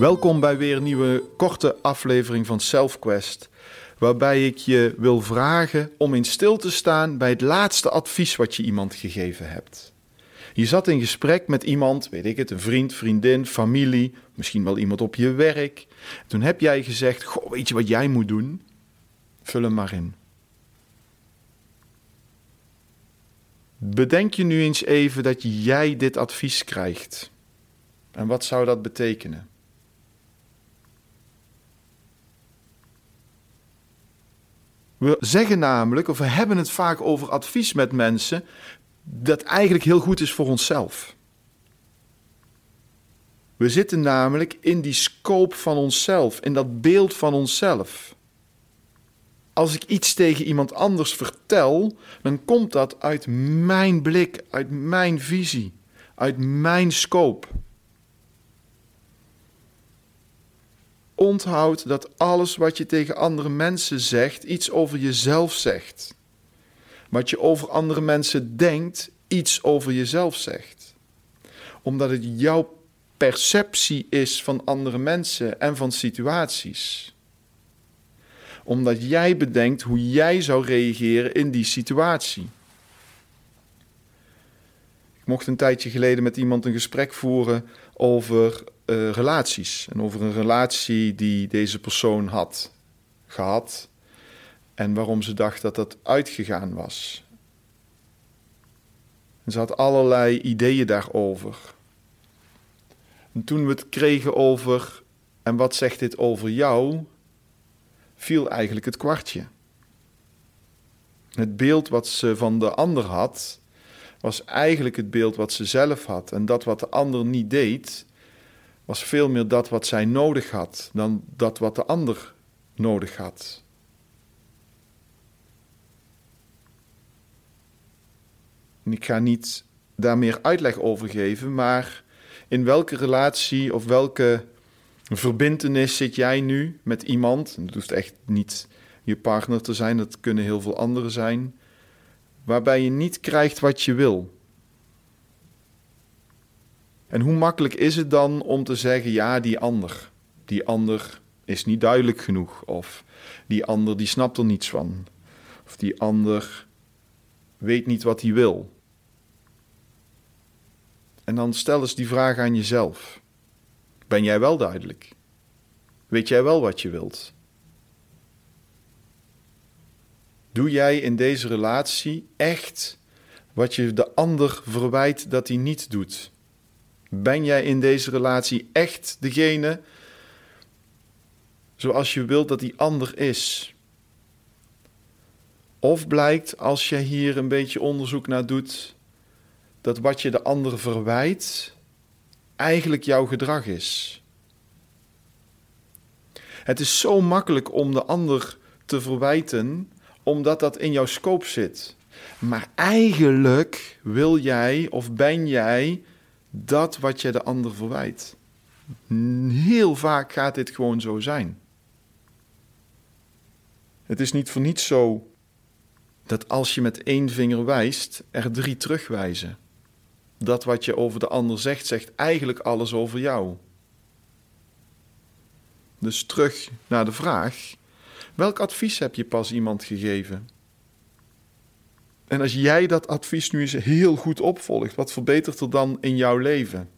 Welkom bij weer een nieuwe korte aflevering van SelfQuest, waarbij ik je wil vragen om in stil te staan bij het laatste advies wat je iemand gegeven hebt. Je zat in gesprek met iemand, weet ik het, een vriend, vriendin, familie, misschien wel iemand op je werk. Toen heb jij gezegd: Goh, weet je wat jij moet doen? Vul hem maar in. Bedenk je nu eens even dat jij dit advies krijgt. En wat zou dat betekenen? We zeggen namelijk, of we hebben het vaak over advies met mensen, dat eigenlijk heel goed is voor onszelf. We zitten namelijk in die scope van onszelf, in dat beeld van onszelf. Als ik iets tegen iemand anders vertel, dan komt dat uit mijn blik, uit mijn visie, uit mijn scope. Onthoud dat alles wat je tegen andere mensen zegt, iets over jezelf zegt. Wat je over andere mensen denkt, iets over jezelf zegt. Omdat het jouw perceptie is van andere mensen en van situaties. Omdat jij bedenkt hoe jij zou reageren in die situatie. Ik mocht een tijdje geleden met iemand een gesprek voeren over uh, relaties. En over een relatie die deze persoon had gehad. En waarom ze dacht dat dat uitgegaan was. Ze had allerlei ideeën daarover. En toen we het kregen over, en wat zegt dit over jou, viel eigenlijk het kwartje. Het beeld wat ze van de ander had, was eigenlijk het beeld wat ze zelf had. En dat wat de ander niet deed, was veel meer dat wat zij nodig had dan dat wat de ander nodig had. Ik ga niet daar meer uitleg over geven, maar in welke relatie of welke verbintenis zit jij nu met iemand? Het hoeft echt niet je partner te zijn, dat kunnen heel veel anderen zijn, waarbij je niet krijgt wat je wil. En hoe makkelijk is het dan om te zeggen: ja, die ander, die ander is niet duidelijk genoeg, of die ander die snapt er niets van, of die ander weet niet wat hij wil. En dan stel eens die vraag aan jezelf: Ben jij wel duidelijk? Weet jij wel wat je wilt? Doe jij in deze relatie echt wat je de ander verwijt dat hij niet doet? Ben jij in deze relatie echt degene zoals je wilt dat die ander is? Of blijkt als je hier een beetje onderzoek naar doet, dat wat je de ander verwijt eigenlijk jouw gedrag is? Het is zo makkelijk om de ander te verwijten, omdat dat in jouw scope zit. Maar eigenlijk wil jij of ben jij dat wat je de ander verwijt. Heel vaak gaat dit gewoon zo zijn. Het is niet voor niets zo dat als je met één vinger wijst, er drie terugwijzen. Dat wat je over de ander zegt, zegt eigenlijk alles over jou. Dus terug naar de vraag: welk advies heb je pas iemand gegeven? En als jij dat advies nu eens heel goed opvolgt, wat verbetert er dan in jouw leven?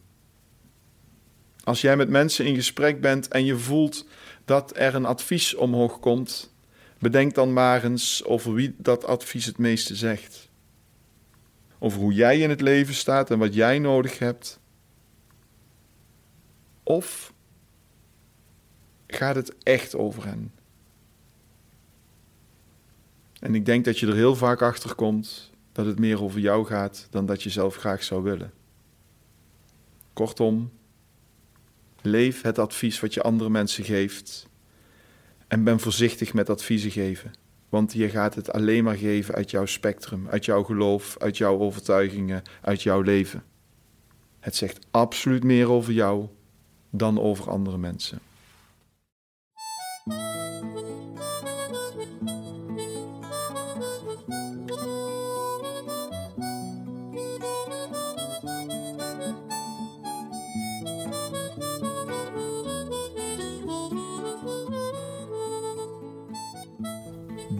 Als jij met mensen in gesprek bent en je voelt dat er een advies omhoog komt, bedenk dan maar eens over wie dat advies het meeste zegt. Over hoe jij in het leven staat en wat jij nodig hebt. Of gaat het echt over hen? En ik denk dat je er heel vaak achter komt dat het meer over jou gaat dan dat je zelf graag zou willen. Kortom, leef het advies wat je andere mensen geeft en ben voorzichtig met adviezen geven. Want je gaat het alleen maar geven uit jouw spectrum, uit jouw geloof, uit jouw overtuigingen, uit jouw leven. Het zegt absoluut meer over jou dan over andere mensen.